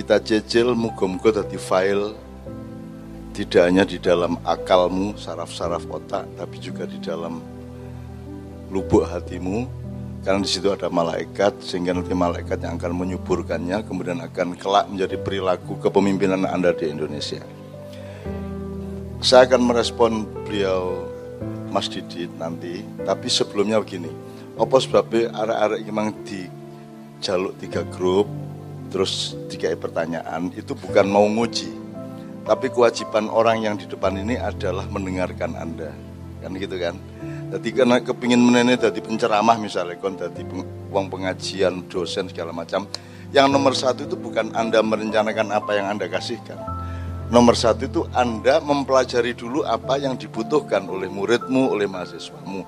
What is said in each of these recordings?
kita cecil muga-muga tadi file tidak hanya di dalam akalmu, saraf-saraf otak, tapi juga di dalam lubuk hatimu. Karena di situ ada malaikat, sehingga nanti malaikat yang akan menyuburkannya, kemudian akan kelak menjadi perilaku kepemimpinan Anda di Indonesia. Saya akan merespon beliau Mas Didi nanti, tapi sebelumnya begini. Apa sebabnya arah-arah memang di jaluk tiga grup, terus tiga pertanyaan, itu bukan mau nguji, tapi kewajiban orang yang di depan ini adalah mendengarkan Anda. Kan gitu kan? Jadi karena kepingin menene jadi penceramah misalnya, kon jadi uang pengajian, dosen segala macam. Yang nomor satu itu bukan Anda merencanakan apa yang Anda kasihkan. Nomor satu itu Anda mempelajari dulu apa yang dibutuhkan oleh muridmu, oleh mahasiswamu.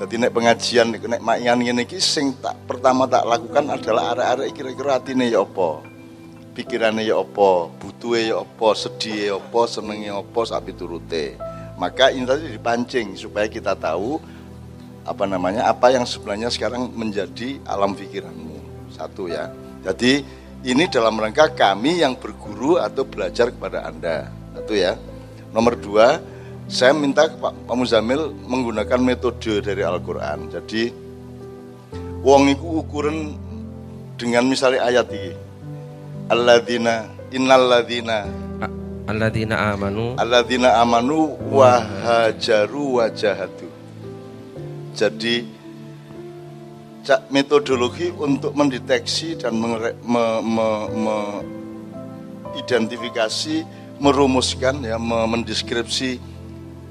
Jadi naik pengajian, naik makian ini, sing tak pertama tak lakukan adalah arah-arah kira-kira hati ya apa pikirannya ya apa, butuhnya ya apa, sedih ya apa, senengnya ya apa, sapi turute. Maka ini tadi dipancing supaya kita tahu apa namanya apa yang sebenarnya sekarang menjadi alam pikiranmu. Satu ya. Jadi ini dalam rangka kami yang berguru atau belajar kepada Anda. Satu ya. Nomor dua, saya minta Pak, Pak Muzamil menggunakan metode dari Al-Quran. Jadi, wong itu ukuran dengan misalnya ayat ini alladzina innalladzina alladzina amanu alladzina amanu wa hajaru wa jahadu. Jadi metodologi untuk mendeteksi dan me, me, me, me, identifikasi, merumuskan ya, me, mendeskripsi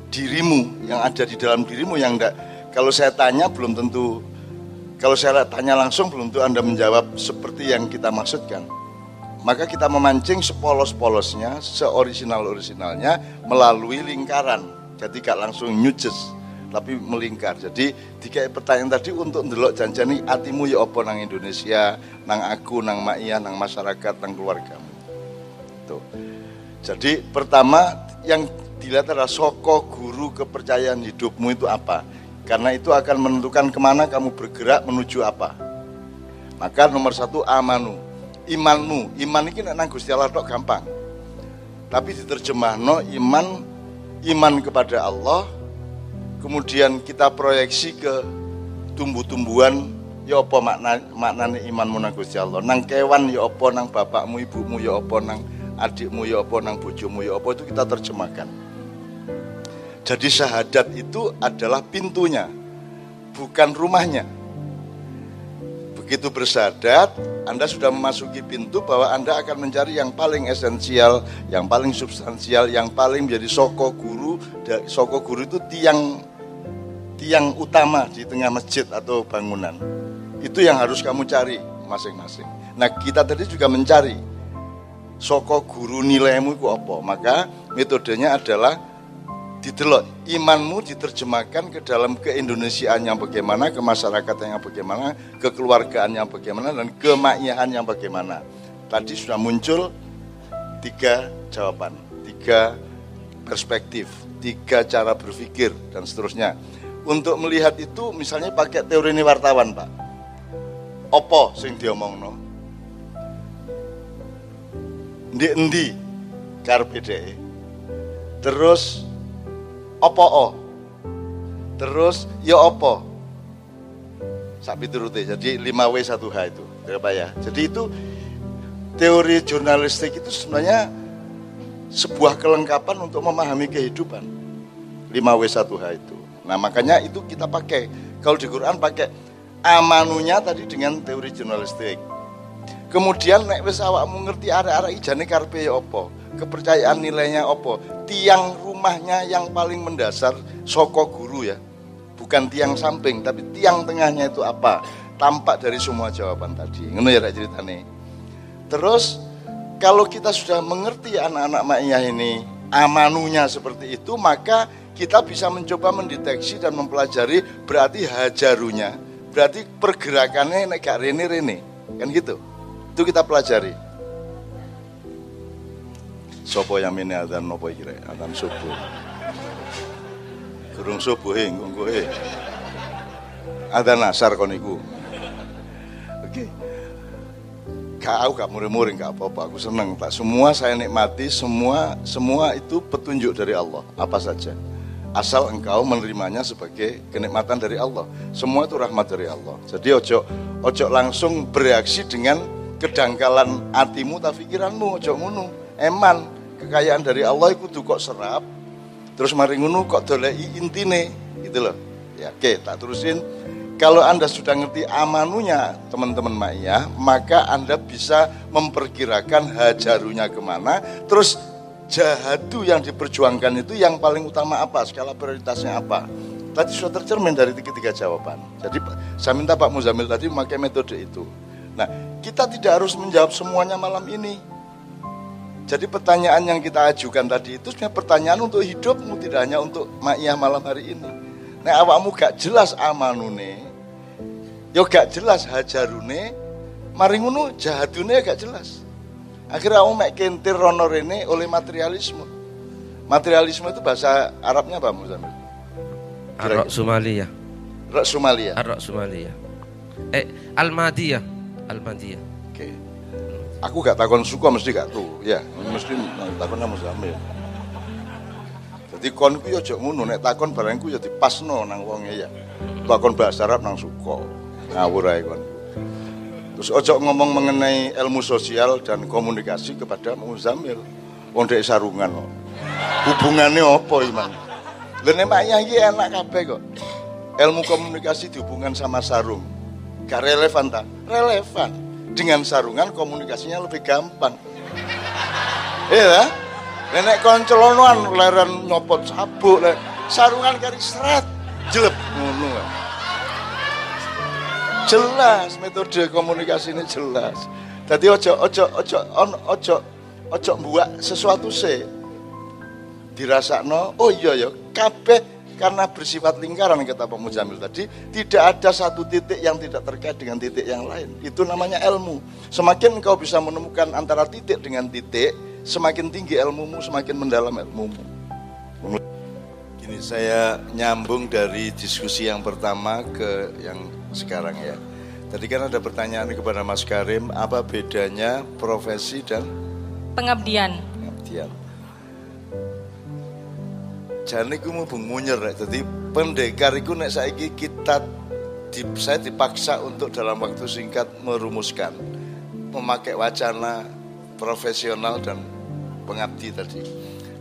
dirimu yang ada di dalam dirimu yang enggak kalau saya tanya belum tentu kalau saya tanya langsung belum tentu Anda menjawab seperti yang kita maksudkan maka kita memancing sepolos-polosnya, seorisinal-orisinalnya melalui lingkaran. Jadi gak langsung nyujes, tapi melingkar. Jadi tiga pertanyaan tadi untuk ndelok janjani atimu ya apa nang Indonesia, nang aku, nang Maia, nang masyarakat, nang keluargamu. Tuh. Jadi pertama yang dilihat adalah soko guru kepercayaan hidupmu itu apa. Karena itu akan menentukan ke mana kamu bergerak menuju apa. Maka nomor satu amanu imanmu. Iman ini nang Gusti Allah tok gampang. Tapi diterjemahno iman iman kepada Allah. Kemudian kita proyeksi ke tumbuh-tumbuhan ya apa makna maknane imanmu nang Gusti Allah. Nang kewan ya apa nang bapakmu, ibumu ya apa nang adikmu ya apa nang bojomu ya apa itu kita terjemahkan. Jadi syahadat itu adalah pintunya, bukan rumahnya. Begitu bersadat, Anda sudah memasuki pintu bahwa Anda akan mencari yang paling esensial, yang paling substansial, yang paling menjadi soko guru. Soko guru itu tiang tiang utama di tengah masjid atau bangunan. Itu yang harus kamu cari masing-masing. Nah kita tadi juga mencari soko guru nilaimu itu apa. Maka metodenya adalah didelok imanmu diterjemahkan ke dalam keindonesiaan yang bagaimana, ke masyarakat yang bagaimana, kekeluargaan yang bagaimana dan kemakyahan yang bagaimana. Tadi sudah muncul tiga jawaban, tiga perspektif, tiga cara berpikir dan seterusnya. Untuk melihat itu misalnya pakai teori ini wartawan, Pak. Opo sing diomongno? Ndi endi karpe Terus opo o terus ya opo sapi turute jadi 5W 1H itu berapa ya. Jadi itu teori jurnalistik itu sebenarnya sebuah kelengkapan untuk memahami kehidupan. 5W 1H itu. Nah makanya itu kita pakai. Kalau di Quran pakai amanunya tadi dengan teori jurnalistik. Kemudian nek wis awakmu ngerti arah-arah ijane karpe ya kepercayaan nilainya opo tiang rumahnya yang paling mendasar soko guru ya. Bukan tiang samping tapi tiang tengahnya itu apa? Tampak dari semua jawaban tadi. Ngono ya ceritane. Terus kalau kita sudah mengerti anak-anak maknya ini amanunya seperti itu maka kita bisa mencoba mendeteksi dan mempelajari berarti hajarunya. Berarti pergerakannya negak rene rene kan gitu? Itu kita pelajari Sopo yang ini adzan nopo kira adzan subuh. Kurung subuh he nggo he. Adzan asar kon iku. Oke. gak aku gak muring-muring gak apa-apa aku seneng tak semua saya nikmati semua semua itu petunjuk dari Allah apa saja asal engkau menerimanya sebagai kenikmatan dari Allah semua itu rahmat dari Allah jadi ojo ojo langsung bereaksi dengan kedangkalan hatimu tak pikiranmu ojo ngunu eman kekayaan dari Allah itu tuh kok serap terus mari kok dolei intine gitu loh ya oke tak terusin kalau Anda sudah ngerti amanunya teman-teman Maya, maka Anda bisa memperkirakan hajarunya ke mana, terus jahadu yang diperjuangkan itu yang paling utama apa, skala prioritasnya apa. Tadi sudah tercermin dari tiga-tiga jawaban. Jadi saya minta Pak Muzamil tadi memakai metode itu. Nah, kita tidak harus menjawab semuanya malam ini. Jadi pertanyaan yang kita ajukan tadi itu sebenarnya pertanyaan untuk hidupmu, tidak hanya untuk Ma'iyah malam hari ini. Nah awakmu gak jelas amanune, yo gak jelas hajarune maring ngono jahatune gak jelas. Akhirnya aku mek kentir rono rene oleh materialisme. Materialisme itu bahasa Arabnya apa Muzamil? Arok Somalia. Arok Somalia. Arok Somalia. Eh Almadiyah. Aku gak takon suka mesti gak tuh ya mesti takon nama Muzamil jadi kon ku yo ngono nek takon barangku ya dipasno nang wonge ya takon bahasa Arab nang suka ngawur ae kon. Terus ojo ngomong mengenai ilmu sosial dan komunikasi kepada Muzamil. Wong sarungan kok. Hubungannya apa iman? Lha nek iki enak kabeh kok. Ilmu komunikasi dihubungkan sama sarung. Gak relevan tak? Relevan. Dengan sarungan komunikasinya lebih gampang. Iya Nenek koncelonoan leren nyopot sabuk, sarungan kari seret, jelep ngono jelas metode komunikasi ini jelas. Jadi ojo ojo ojo on ojo ojo buat sesuatu se. Dirasa no oh iya ya kabeh karena bersifat lingkaran kata Pak Mujamil tadi tidak ada satu titik yang tidak terkait dengan titik yang lain itu namanya ilmu semakin engkau bisa menemukan antara titik dengan titik semakin tinggi ilmumu semakin mendalam ilmumu gini saya nyambung dari diskusi yang pertama ke yang sekarang ya. Tadi kan ada pertanyaan kepada Mas Karim, apa bedanya profesi dan pengabdian? Pengabdian. Jadi aku mau bengunyer, jadi pendekar itu nek saiki kita di, saya dipaksa untuk dalam waktu singkat merumuskan memakai wacana profesional dan pengabdi tadi.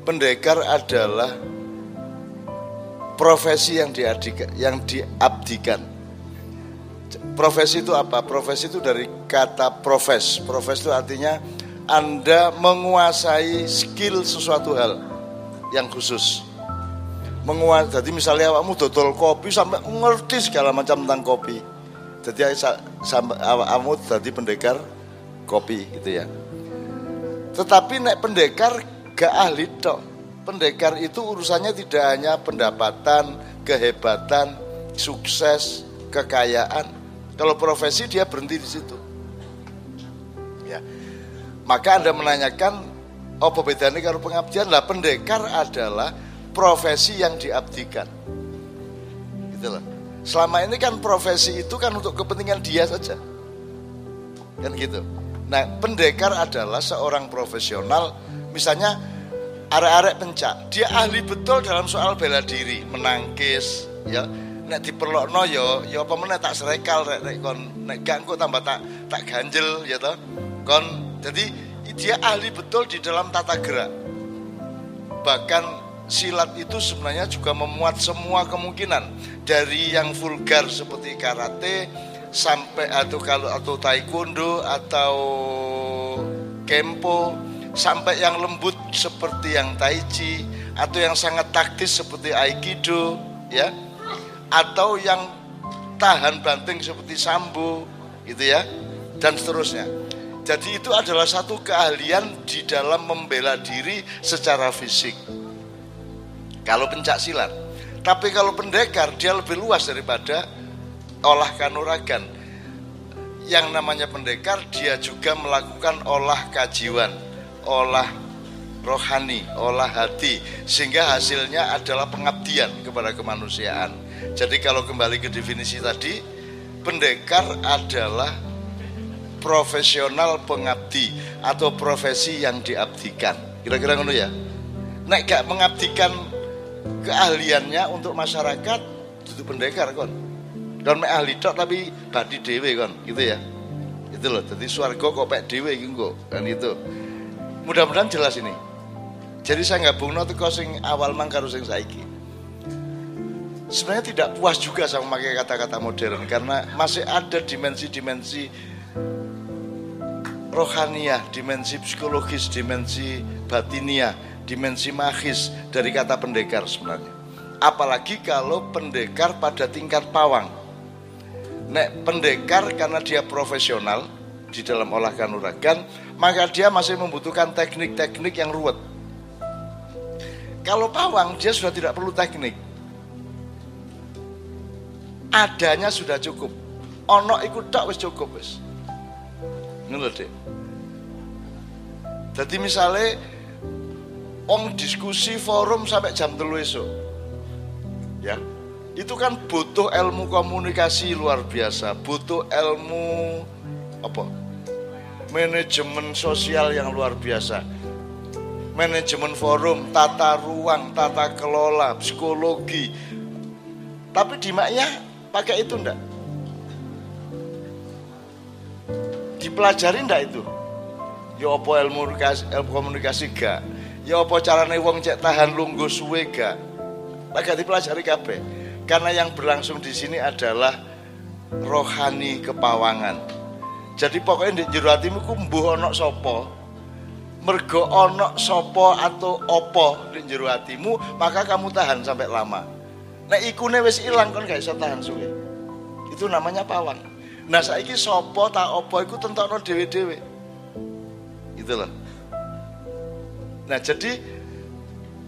Pendekar adalah profesi yang yang diabdikan Profesi itu apa? Profesi itu dari kata profes. Profes itu artinya Anda menguasai skill sesuatu hal yang khusus. Menguasai, jadi misalnya kamu dodol kopi sampai ngerti segala macam tentang kopi. Jadi sampai kamu jadi pendekar kopi gitu ya. Tetapi naik pendekar gak ahli toh. Pendekar itu urusannya tidak hanya pendapatan, kehebatan, sukses, kekayaan, kalau profesi dia berhenti di situ. Ya. Maka Anda menanyakan apa bedanya kalau pengabdian? Lah pendekar adalah profesi yang diabdikan. Gitu loh. Selama ini kan profesi itu kan untuk kepentingan dia saja. Kan gitu. Nah, pendekar adalah seorang profesional misalnya arek-arek pencak, dia ahli betul dalam soal bela diri, menangkis, ya nek diperlokno yo ya, yo ya apa meneh tak serekal rek nek kon nek gak engko tambah tak tak ganjel ya toh kon jadi dia ahli betul di dalam tata gerak bahkan silat itu sebenarnya juga memuat semua kemungkinan. Dari yang vulgar seperti karate sampai atau kalau atau taekwondo atau kempo sampai yang lembut seperti yang tai chi atau yang sangat taktis seperti aikido ya. Atau yang tahan banting seperti sambo gitu ya dan seterusnya. Jadi itu adalah satu keahlian di dalam membela diri secara fisik kalau pencak silat tapi kalau pendekar dia lebih luas daripada olah kanuragan yang namanya pendekar dia juga melakukan olah kajiwan olah rohani, olah hati sehingga hasilnya adalah pengabdian kepada kemanusiaan jadi kalau kembali ke definisi tadi, pendekar adalah profesional pengabdi atau profesi yang diabdikan. Kira-kira ngono ya. Nek gak mengabdikan keahliannya untuk masyarakat, itu pendekar kon. Kon mek ahli tok tapi badi dewe kon, gitu ya. Itu loh, jadi swarga kok pek dewe iki kan itu. Mudah-mudahan jelas ini. Jadi saya nggak bungno tuh sing awal mang karo sing saiki. Sebenarnya tidak puas juga sama memakai kata-kata modern karena masih ada dimensi-dimensi rohania, dimensi psikologis, dimensi batinia, dimensi magis dari kata pendekar sebenarnya. Apalagi kalau pendekar pada tingkat pawang. Nek pendekar karena dia profesional di dalam olah kanuragan, maka dia masih membutuhkan teknik-teknik yang ruwet. Kalau pawang dia sudah tidak perlu teknik. Adanya sudah cukup. Ono ikut tak wis cukup wis. Deh. Jadi misalnya om diskusi forum sampai jam telu esok. Ya, itu kan butuh ilmu komunikasi luar biasa, butuh ilmu apa? Manajemen sosial yang luar biasa. Manajemen forum, tata ruang, tata kelola, psikologi. Tapi di maknya pakai itu ndak? Dipelajari ndak itu? Ya apa ilmu komunikasi, ilmu komunikasi gak? Ya apa carane wong cek tahan lungguh suwe gak? Lagi dipelajari kabeh. Karena yang berlangsung di sini adalah rohani kepawangan. Jadi pokoknya di jero atimu ku mbuh ana sapa, mergo ana sapa atau opo di jero atimu, maka kamu tahan sampai lama. Nek ikune wis ilang kon gak iso tahan suwe. Itu namanya pawang. Nah saiki sapa tak opo iku tentokno dhewe-dhewe. Itu loh. Nah jadi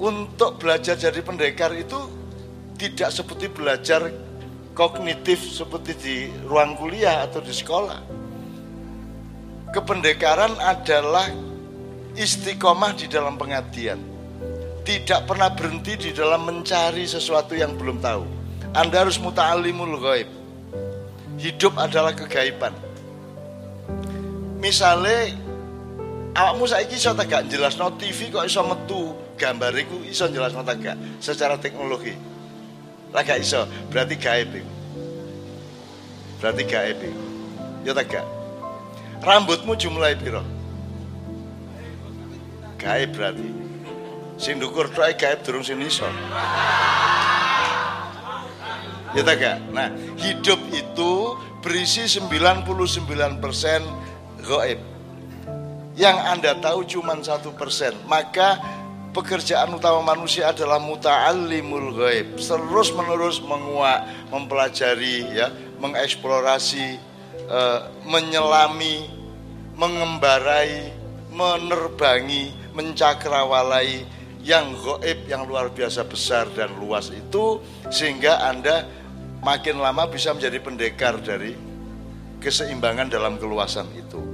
untuk belajar jadi pendekar itu tidak seperti belajar kognitif seperti di ruang kuliah atau di sekolah. Kependekaran adalah istiqomah di dalam pengabdian. Tidak pernah berhenti di dalam mencari sesuatu yang belum tahu. Anda harus muta'alimul ghaib. Hidup adalah kegaiban. Misalnya awakmu saiki iso tak gak jelasno TV kok iso metu gambar iku iso jelasno tak gak secara teknologi lah iso, berarti gaib itu. Berarti gaib itu. Ya tak gak? Rambutmu jumlah piro? Gaib berarti. Sing dukur tok gaib durung sini iso. Ya? Nah, hidup itu berisi 99% gaib. Yang Anda tahu cuma satu persen. Maka pekerjaan utama manusia adalah muta'allimul ghaib terus menerus menguak mempelajari ya mengeksplorasi uh, menyelami mengembarai menerbangi mencakrawalai yang goib yang luar biasa besar dan luas itu sehingga anda makin lama bisa menjadi pendekar dari keseimbangan dalam keluasan itu